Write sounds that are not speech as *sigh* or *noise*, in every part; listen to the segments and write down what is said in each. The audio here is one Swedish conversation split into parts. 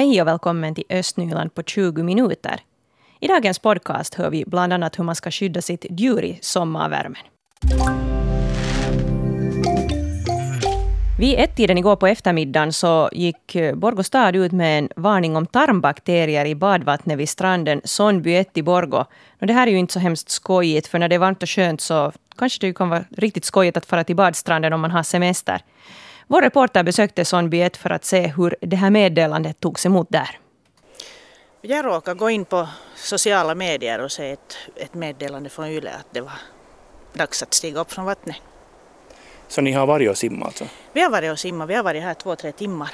Hej och välkommen till Östnyland på 20 minuter. I dagens podcast hör vi bland annat hur man ska skydda sitt djur i sommarvärmen. Vid ett-tiden igår på eftermiddagen så gick eh, Borgå stad ut med en varning om tarmbakterier i badvattnet vid stranden Sonnby 1 i Borgå. Och det här är ju inte så hemskt skojigt, för när det är varmt och skönt så kanske det kan vara riktigt skojigt att fara till badstranden om man har semester. Vår reporter besökte Sonnby 1 för att se hur det här meddelandet togs emot där. Jag råkade gå in på sociala medier och se ett, ett meddelande från YLE att det var dags att stiga upp från vattnet. Så ni har varit och simmat alltså? Vi har varit och simmat, vi har varit här två, tre timmar.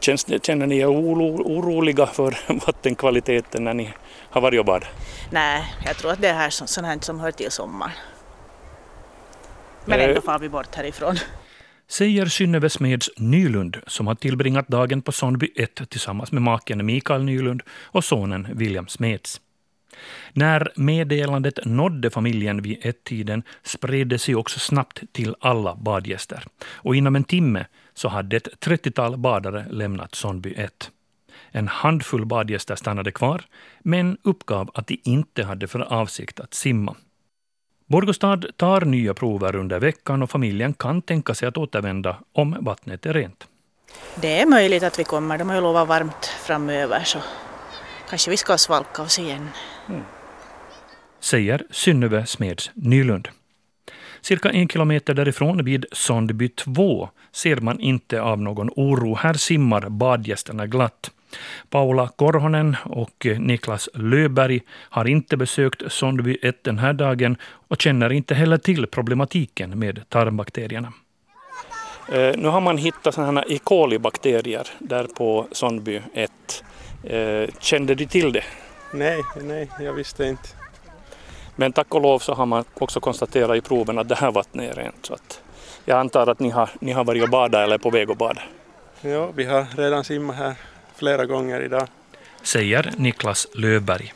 Känns, känner ni er oro, oroliga för *laughs* vattenkvaliteten när ni har varit och badat? Nej, jag tror att det är här sånt här som hör till sommaren. Men ändå far vi bort härifrån. Säger Synnöve Smeds Nylund som har tillbringat dagen på Sonnby 1 tillsammans med maken Mikael Nylund och sonen William Smeds. När meddelandet nådde familjen vid ett-tiden spred det sig också snabbt till alla badgäster. Och inom en timme så hade ett 30-tal badare lämnat Sonnby 1. En handfull badgäster stannade kvar, men uppgav att de inte hade för avsikt att simma. Borgostad tar nya prover under veckan och familjen kan tänka sig att återvända om vattnet är rent. Det är möjligt att vi kommer. De har ju lovat varmt framöver så kanske vi ska svalka oss igen. Mm. Säger Synnöve Smeds Nylund. Cirka en kilometer därifrån vid Sondby 2 ser man inte av någon oro. Här simmar badgästerna glatt. Paula Korhonen och Niklas Löberg har inte besökt Sondby 1 den här dagen och känner inte heller till problematiken med tarmbakterierna. Eh, nu har man hittat sådana E. coli-bakterier där på Sondby 1. Eh, kände du till det? Nej, nej, jag visste inte. Men tack och lov så har man också konstaterat i proven att det här vattnet är rent. Så att jag antar att ni har, ni har varit och badat eller är på väg att bada? Ja, vi har redan simmat här flera gånger idag. Säger Niklas Löfberg.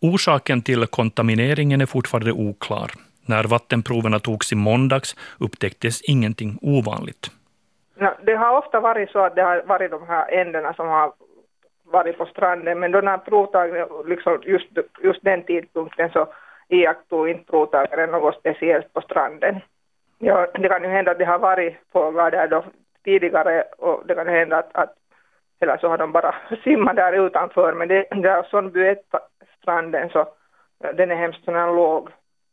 Orsaken till kontamineringen är fortfarande oklar. När vattenproverna togs i måndags upptäcktes ingenting ovanligt. Det har ofta varit så att det har varit de här ändarna som har varit på stranden, men då när provtagningen, liksom just, just den tidpunkten så iakttog inte provtagaren något speciellt på stranden. Ja, det kan ju hända att det har varit fåglar där då tidigare och det kan hända att, att eller så har de bara *laughs* simmat där utanför, men det, det är Sonnby stranden så den är hemskt låg,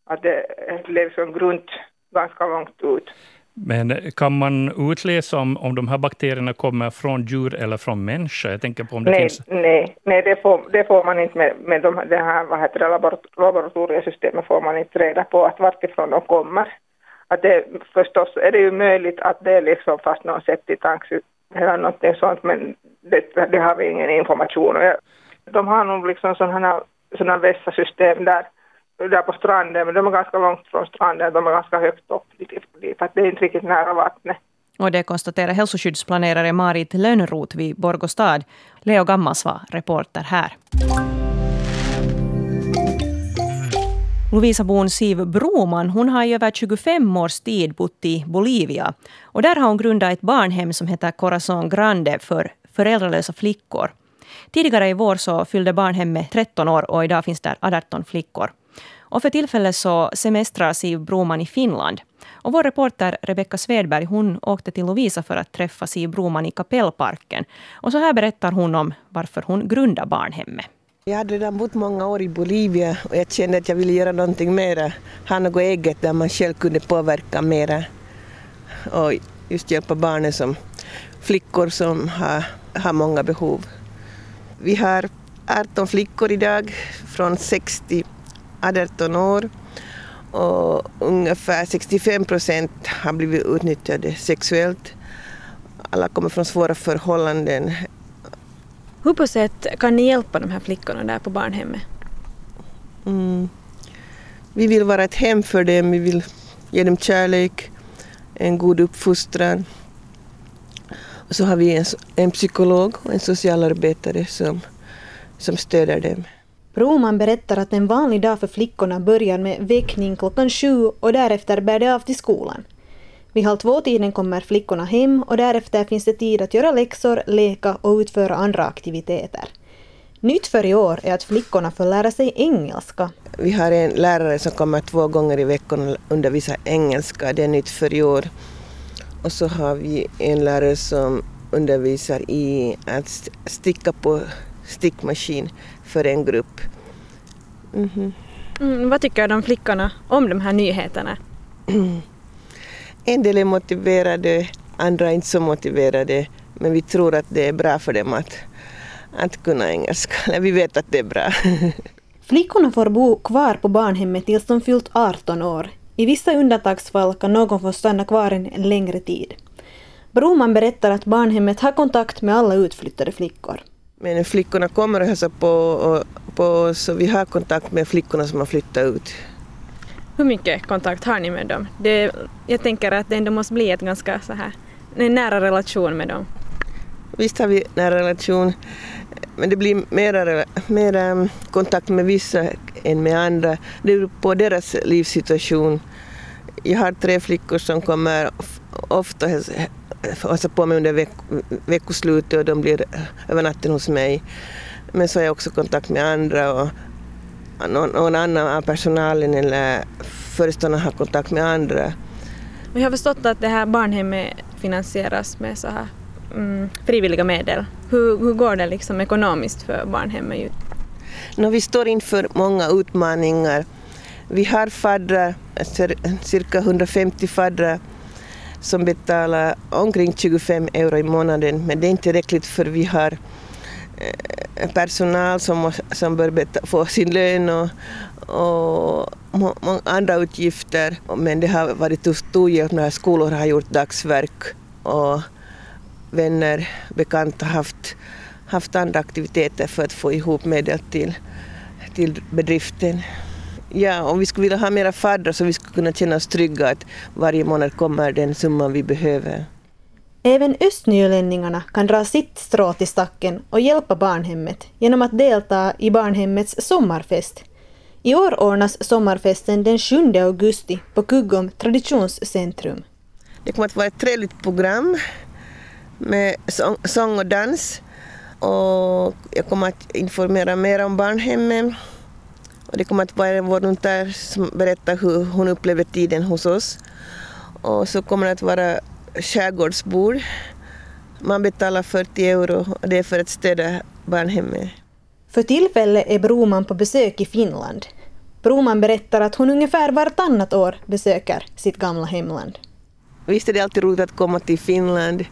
att det är liksom grunt ganska långt ut. Men kan man utläsa om, om de här bakterierna kommer från djur eller från människa? Jag tänker på om det nej, finns... Nej, nej det, får, det får man inte med, med de, det här vad heter det, laboratoriesystemet får man inte reda på att vartifrån de kommer. Att det, förstås är det ju möjligt att det är liksom fast någon septitanks eller någonting sånt, men det, det har vi ingen information om. De har nog liksom sådana, sådana vässasystem där, där på stranden, men de är ganska långt från stranden, de är ganska högt upp dit, att det är inte riktigt nära vattnet. Och det konstaterar hälsoskyddsplanerare Marit Lönnroth vid Borgostad. Leo Gammas var reporter här. Lovisa-bon Siv Broman hon har i över 25 års tid bott i Bolivia. Och där har hon grundat ett barnhem som heter Corazon Grande för föräldralösa flickor. Tidigare i vår så fyllde barnhemmet 13 år och idag finns där 18 flickor. Och för tillfället så semestrar Siv Broman i Finland. Och vår reporter Rebecka Svedberg hon åkte till Lovisa för att träffa Siv Broman i Kapellparken. Och så här berättar hon om varför hon grundade barnhemmet. Jag hade redan bott många år i Bolivia och jag kände att jag ville göra någonting mera, ha något eget där man själv kunde påverka mera och just hjälpa barnen som flickor som har, har många behov. Vi har 18 flickor idag från 6 till 18 år och ungefär 65 procent har blivit utnyttjade sexuellt. Alla kommer från svåra förhållanden hur på sätt kan ni hjälpa de här flickorna där på barnhemmet? Mm. Vi vill vara ett hem för dem, vi vill ge dem kärlek, en god uppfostran. Och så har vi en, en psykolog och en socialarbetare som, som stöder dem. Broman berättar att en vanlig dag för flickorna börjar med väckning klockan sju och därefter bär det av till skolan. Vid halv två-tiden kommer flickorna hem och därefter finns det tid att göra läxor, leka och utföra andra aktiviteter. Nytt för i år är att flickorna får lära sig engelska. Vi har en lärare som kommer två gånger i veckan och undervisar engelska. Det är nytt för i år. Och så har vi en lärare som undervisar i att sticka på stickmaskin för en grupp. Mm -hmm. mm, vad tycker de flickorna om de här nyheterna? *clears throat* En del är motiverade, andra inte så motiverade. Men vi tror att det är bra för dem att, att kunna engelska. *laughs* vi vet att det är bra. *laughs* Flickorna får bo kvar på barnhemmet tills de fyllt 18 år. I vissa undantagsfall kan någon få stanna kvar en längre tid. Broman berättar att barnhemmet har kontakt med alla utflyttade flickor. Men flickorna kommer och hälsar på, på så vi har kontakt med flickorna som har flyttat ut. Hur mycket kontakt har ni med dem? Det, jag tänker att det ändå måste bli ett ganska så här, en nära relation med dem. Visst har vi nära relation, men det blir mer, mer mm, kontakt med vissa än med andra. Det beror på deras livssituation. Jag har tre flickor som kommer ofta hälsa på mig under veck veckoslutet och de blir över natten hos mig. Men så har jag också kontakt med andra och någon, någon annan av personalen eller föreståndaren har kontakt med andra. Jag har förstått att det här barnhemmet finansieras med så här mm, frivilliga medel. Hur, hur går det liksom ekonomiskt för barnhemmet? No, vi står inför många utmaningar. Vi har faddrar, cirka 150 faddrar som betalar omkring 25 euro i månaden men det är inte tillräckligt för vi har eh, personal som, som bör få sin lön och, och många andra utgifter. Men det har varit till stor hjälp när skolor har gjort dagsverk och vänner, bekanta haft, haft andra aktiviteter för att få ihop medel till, till bedriften. Ja, om vi skulle vilja ha mera faddrar så vi skulle kunna känna oss trygga att varje månad kommer den summan vi behöver. Även östnylänningarna kan dra sitt strå till stacken och hjälpa barnhemmet genom att delta i barnhemmets sommarfest. I år ordnas sommarfesten den 7 augusti på Kuggom traditionscentrum. Det kommer att vara ett trevligt program med sång och dans. Och jag kommer att informera mer om barnhemmet. Och det kommer att vara en volontär som berättar hur hon upplever tiden hos oss. Och så kommer det att vara skärgårdsbord. Man betalar 40 euro och det är för att stödja barnhemmet. För tillfället är Broman på besök i Finland. Broman berättar att hon ungefär vartannat år besöker sitt gamla hemland. Visst är det alltid roligt att komma till Finland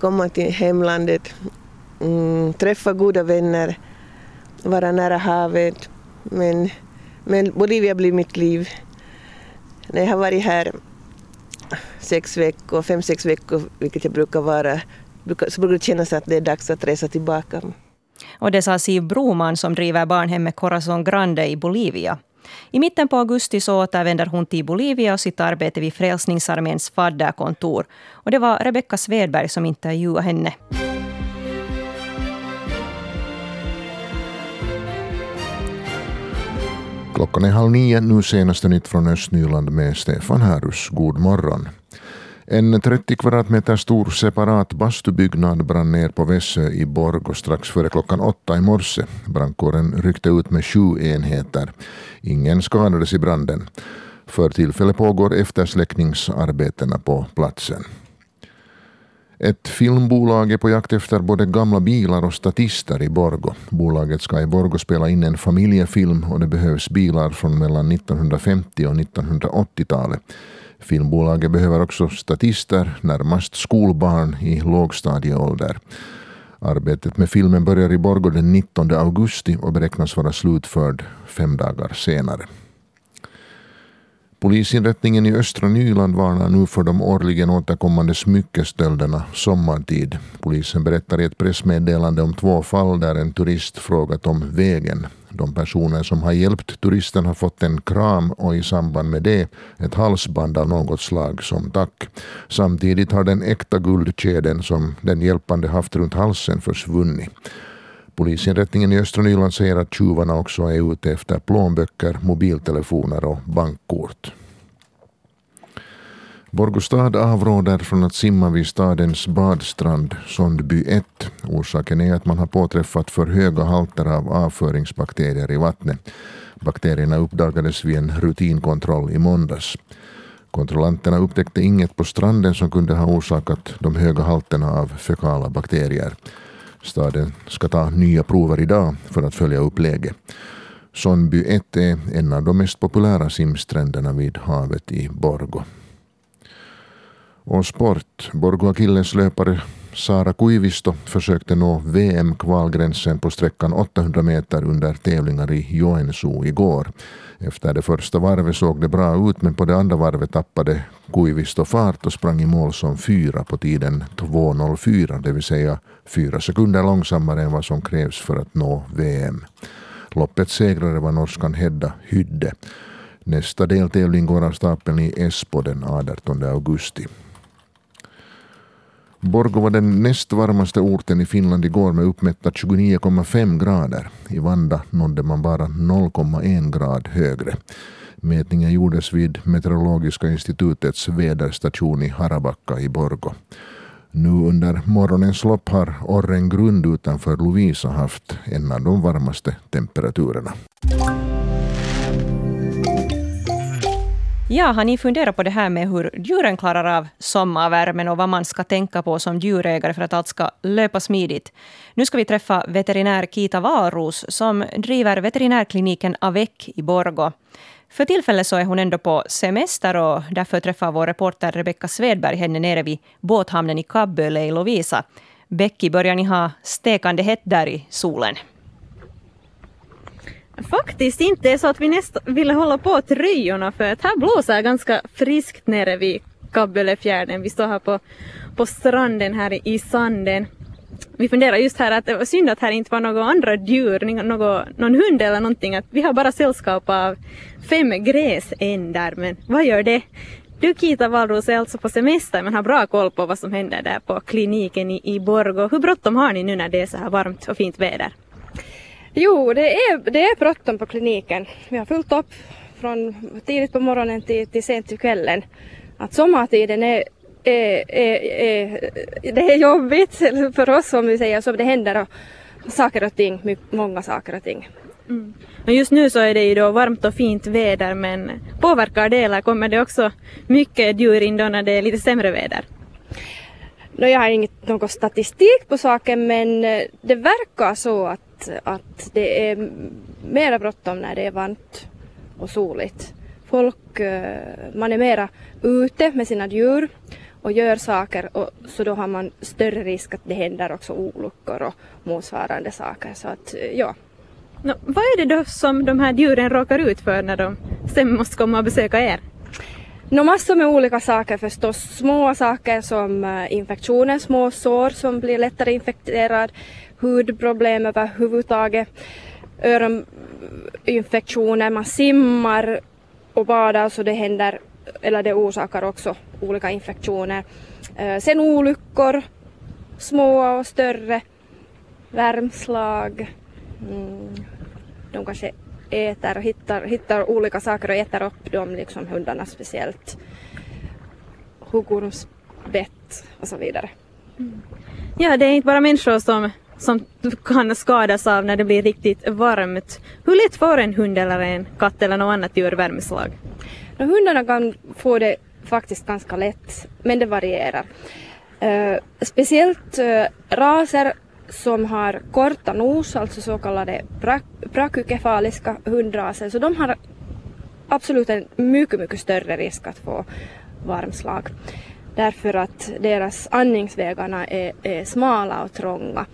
komma till hemlandet, mm, träffa goda vänner, vara nära havet. Men, men Bolivia blir mitt liv. När jag har varit här sex veckor, fem, sex veckor, vilket jag brukar vara, så brukar det kännas att det är dags att resa tillbaka. Och det sa Siv Broman som driver barnhemmet Corazon Grande i Bolivia. I mitten på augusti så återvänder hon till Bolivia och sitt arbete vid Frälsningsarméns fadderkontor. Och det var Rebecka Svedberg som intervjuade henne. Klockan är halv nio, nu senaste nytt från Östnyland med Stefan Härus. God morgon. En 30 kvadratmeter stor separat bastubyggnad brann ner på Vässö i Borgå strax före klockan åtta i morse. Brandkåren ryckte ut med sju enheter. Ingen skadades i branden. För tillfället pågår eftersläckningsarbetena på platsen. Ett filmbolag är på jakt efter både gamla bilar och statister i Borgo. Bolaget ska i Borgo spela in en familjefilm och det behövs bilar från mellan 1950 och 1980-talet. Filmbolaget behöver också statister, närmast skolbarn i lågstadieålder. Arbetet med filmen börjar i Borgå den 19 augusti och beräknas vara slutförd fem dagar senare. Polisinrättningen i östra Nyland varnar nu för de årligen återkommande smyckestölderna sommartid. Polisen berättar i ett pressmeddelande om två fall där en turist frågat om vägen. De personer som har hjälpt turisten har fått en kram och i samband med det ett halsband av något slag som tack. Samtidigt har den äkta guldkedjan som den hjälpande haft runt halsen försvunnit. Polisinrättningen i östra Nyland säger att tjuvarna också är ute efter plånböcker, mobiltelefoner och bankkort. Borgostad avråder från att simma vid stadens badstrand Sondby 1. Orsaken är att man har påträffat för höga halter av avföringsbakterier i vattnet. Bakterierna uppdagades vid en rutinkontroll i måndags. Kontrollanterna upptäckte inget på stranden som kunde ha orsakat de höga halterna av fekala bakterier. Staden ska ta nya prover idag för att följa upp läget. Sondby 1 är en av de mest populära simstränderna vid havet i Borgo. Och sport. Borgo Akilles löpare Sara Kuivisto försökte nå VM-kvalgränsen på sträckan 800 meter under tävlingar i Joensuu igår. Efter det första varvet såg det bra ut men på det andra varvet tappade Kuivisto fart och sprang i mål som fyra på tiden 2.04, det vill säga fyra sekunder långsammare än vad som krävs för att nå VM. Loppets segrare var norskan Hedda Hydde. Nästa deltävling går av stapeln i Esbo den 18 augusti. Borgo var den näst varmaste orten i Finland igår med uppmätta 29,5 grader. I Vanda nådde man bara 0,1 grad högre. Mätningen gjordes vid Meteorologiska institutets väderstation i Harabacka i Borgo. Nu under morgonens lopp har Orren Grund utanför Lovisa haft en av de varmaste temperaturerna. Ja, har ni funderat på det här med hur djuren klarar av sommarvärmen och vad man ska tänka på som djurägare för att allt ska löpa smidigt? Nu ska vi träffa veterinär Kita Valros som driver veterinärkliniken Avec i Borgo. För tillfället så är hon ändå på semester och därför träffar vår reporter Rebecka Svedberg henne nere vid båthamnen i Kabböle i Lovisa. Becky, börjar ni ha stekande hett där i solen? Faktiskt inte så att vi nästan ville hålla på tröjorna för att här blåser ganska friskt nere vid Kabbölefjärden. Vi står här på, på stranden här i sanden. Vi funderar just här att det var synd att här inte var några andra djur, någon, någon hund eller någonting. Att vi har bara sällskap av fem gräsändar, men vad gör det? Du Kita Wallros är alltså på semester men har bra koll på vad som händer där på kliniken i, i Borgå. Hur bråttom har ni nu när det är så här varmt och fint väder? Jo, det är, det är bråttom på kliniken. Vi har fullt upp från tidigt på morgonen till, till sent till kvällen. Att sommartiden är, är, är, är, det är jobbigt för oss om vi säger så. Det händer och, saker och ting, många saker och ting. Mm. Men just nu så är det ju då varmt och fint väder men påverkar det eller kommer det också mycket djur in då när det är lite sämre väder? No, jag har inget, någon statistik på saken men eh, det verkar så att att, det är mera bråttom när det är varmt och soligt. Folk, eh, man är mera ute med sina djur och gör saker och så då har man större risk att det händer också olyckor och motsvarande saker. Så att eh, ja. No, vad är det då som de här djuren råkar ut för när de sen måste komma och besöka er? No, massor med olika saker förstås. Små saker som eh, infektioner, små sår som blir lättare infekterad, hudproblem överhuvudtaget, öroninfektioner, man simmar och badar så det händer, eller det orsakar också olika infektioner. Eh, sen olyckor, små och större, värmslag, mm, de kanske äter och hittar, hittar olika saker och äter upp dem, liksom hundarna speciellt. Huggormsbett och så vidare. Mm. Ja, det är inte bara människor som som kan skadas av när det blir riktigt varmt. Hur lätt får en hund eller en katt eller något annat djur värmeslag? No, hundarna kan få det faktiskt ganska lätt, men det varierar. Uh, speciellt uh, raser som har korta nos, alltså så kallade brakykefaliska hundraser, så de har absolut en mycket, mycket större risk att få varmslag. Därför att deras andningsvägarna är, är smala och trånga.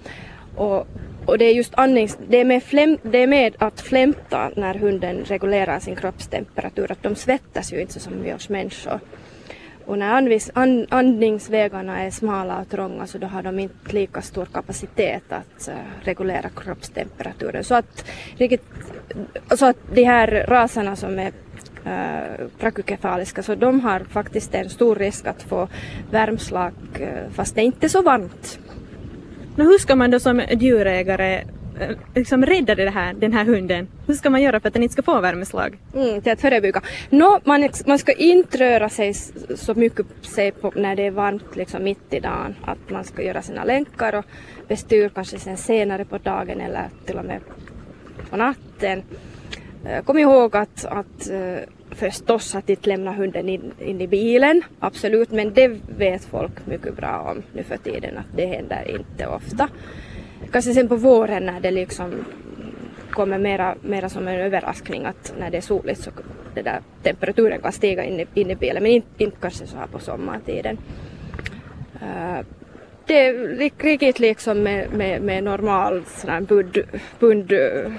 Och, och det är just andnings, det är, med fläm, det är med att flämta när hunden reglerar sin kroppstemperatur, att de svettas ju inte som vi oss människor. Och när andvis, and, andningsvägarna är smala och trånga så då har de inte lika stor kapacitet att eh, uh, reglera kroppstemperaturen. Så att, riktigt, så att de här raserna som är eh, uh, prakykefaliska så de har faktiskt en stor risk att få värmslag uh, fast det är inte är så varmt. Men hur ska man då som djurägare eh, liksom rädda det här, den här hunden? Hur ska man göra för att den inte ska få värmeslag? Mm, till att förebygga. No, man, man ska inte röra sig så mycket sig på när det är varmt liksom mitt i dagen. Att man ska göra sina länkar och bestyr kanske sen senare på dagen eller till och med på natten. Eh, kom ihåg att, att eh, förstås att inte lämna hunden in, in, i bilen, absolut, men det vet folk mycket bra om nu för tiden att det händer inte ofta. Kanske sen på våren när det liksom kommer mera, mera som en överraskning att när det är soligt så det där temperaturen kan stiga in i, in i bilen men inte, inte kanske så här på sommartiden. Uh, det är riktigt liksom med, med, med normal sån bund, bund eh,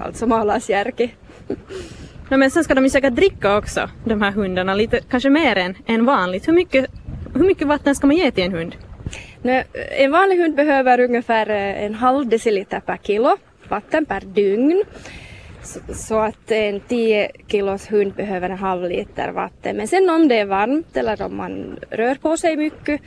alltså malasjärki. *laughs* No, men sen ska de ju säkert dricka också, de här hundarna, lite, kanske mer än, än vanligt. Hur mycket, hur mycket vatten ska man ge till en hund? No, en vanlig hund behöver ungefär eh, en halv deciliter per kilo vatten per dygn. Så, så att en 10 kilos hund behöver en halv liter vatten. Men sen om det är varmt eller om man rör på sig mycket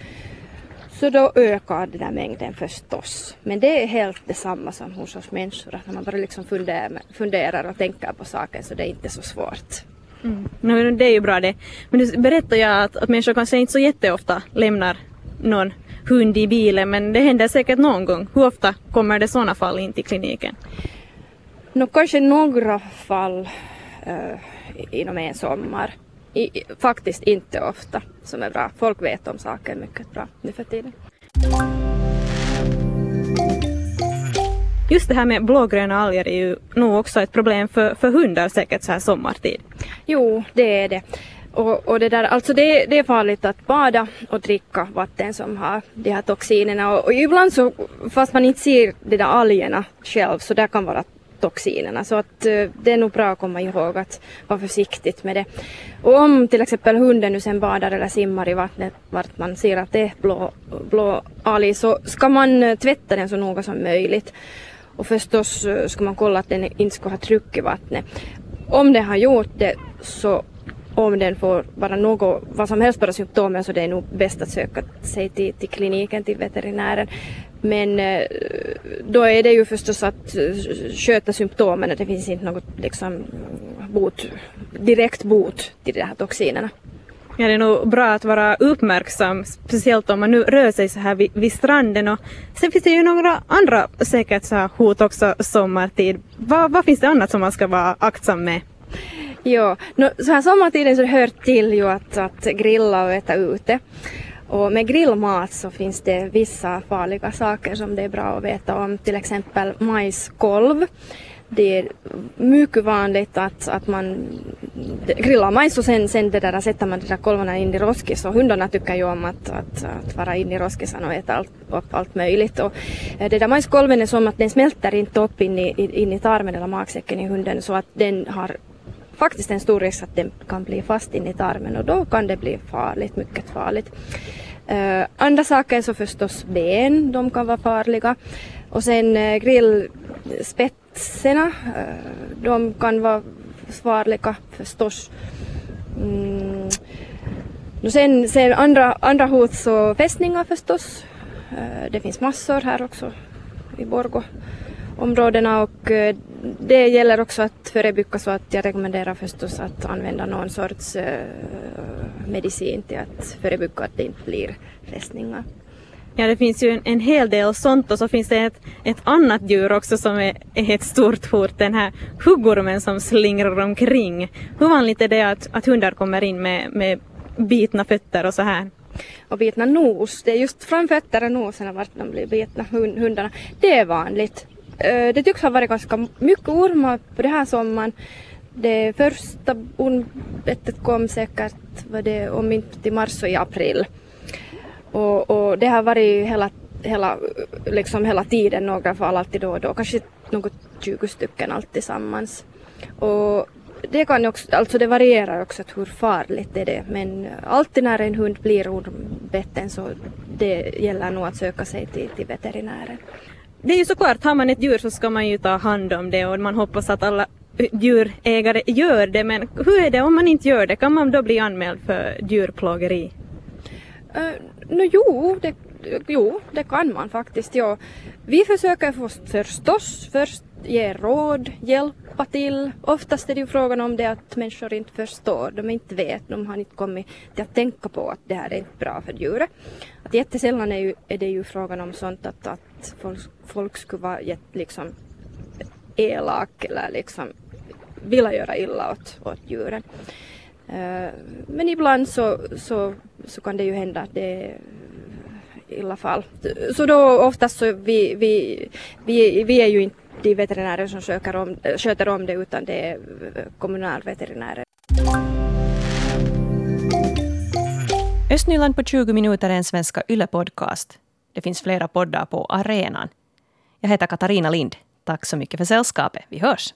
så då ökar den där mängden förstås. Men det är helt detsamma som hos oss människor, att när man bara liksom funderar, funderar och tänker på saken så det är inte så svårt. Mm. No, det är ju bra det. Men du berättar jag att, att människor kanske inte så jätteofta lämnar någon hund i bilen men det händer säkert någon gång. Hur ofta kommer det sådana fall in till kliniken? No, kanske några fall uh, inom en sommar. I, faktiskt inte ofta som är bra. Folk vet om saken mycket bra nu för tiden. Just det här med blågröna alger är ju nog också ett problem för, för hundar säkert så här sommartid. Jo, det är det. Och, och, det, där, alltså det, det, är farligt att bada och dricka vatten som har de här toxinerna och, och ibland så, fast man inte ser de där algerna själv, så där kan vara toxinerna. Så att eh, det är nog bra att komma ihåg att vara försiktigt med det. Och om till exempel hunden nu sen badar eller simmar i vattnet vart man ser att det är blå, blå alg så ska man eh, tvätta den så noga som möjligt. Och förstås eh, ska man kolla att den inte ska ha tryck i vattnet. Om den har gjort det så om den får bara något, vad som helst bara symptomen så det är nog bäst att söka sig till, till kliniken, till veterinären. Men eh, då är det ju förstås att eh, sköta symptomen, det finns inte något liksom bot, direkt bot till de här toxinerna. Ja, det är nog bra att vara uppmärksam, speciellt om man nu rör sig så här vid, vid stranden. Och sen finns det ju några andra säkert så hot också sommartid. Vad, vad finns det annat som man ska vara aktsam med? Ja, no, så här sommartiden så hör till ju att, att grilla och äta ute. Och med grillmat så finns det vissa farliga saker som det är bra att veta om, till exempel majskolv. Det är mycket vanligt att, att man grillar majs och sen, sen det där, sätter man de där kolvarna in i roskis och hundarna tycker ju om att, att, att vara in i roskisen och äta allt, upp allt möjligt. Och eh, det där majskolven är som att den smälter inte upp in i, in i tarmen eller magsäcken i hunden så att den har faktiskt en stor risk att den kan bli fast in i tarmen och då kan det bli farligt, mycket farligt. Uh, andra saker är så förstås ben, de kan vara farliga. Och sen uh, grillspetserna, uh, de kan vara farliga förstås. Mm. Och sen, sen andra, andra hot så fästningar förstås. Uh, det finns massor här också i Borgå områdena och eh, det gäller också att förebygga så att jag rekommenderar förstås att använda någon sorts eh, medicin till att förebygga att det inte blir fästningar. Ja, det finns ju en, en, hel del sånt och så finns det ett, ett annat djur också som är, är ett stort hot, den här huggormen som slingrar omkring. Hur vanligt är det att, att hundar kommer in med, med bitna fötter och så här? och bitna nos. Det är just framfötter och nosen vart de blir bitna, hundarna. Det är vanligt. Det tycks ha varit ganska mycket ormar på den här sommaren. Det första ormbettet kom säkert var det om inte i mars så i april. Och, och det har varit hela, hela, liksom hela tiden några fall alltid då och då, kanske något 20 stycken allt tillsammans. Och det kan också, alltså det varierar också hur farligt det är det men alltid när en hund blir ormbeten så det gäller nog att söka sig till, till veterinären det är ju såklart, har man ett djur så ska man ju ta hand om det och man hoppas att alla djurägare gör det. Men hur är det om man inte gör det? Kan man då bli anmäld för djurplågeri? Eh, uh, no, jo, det, jo, det kan man faktiskt. Ja. Vi försöker förstås först ge råd, hjälpa till. Oftast är det ju frågan om det att människor inte förstår, de inte vet, de har inte kommit till att tänka på att det här är inte bra för djuret. Att jättesällan är, ju, är det ju frågan om sånt att, att folk, folk skulle vara liksom elak eller liksom vilja göra illa åt, åt djuren. Uh, men ibland så, så, så kan det ju hända att det är illa fall. Så då oftast så vi, vi, vi, vi är ju inte de veterinärer som sköter om, sköter om det utan det är eh, kommunalveterinärer. Östnyland på 20 minuter är en svenska YLE-podcast. Det finns flera poddar på arenan. Jag heter Katarina Lind. Tack så mycket för sällskapet. Vi hörs!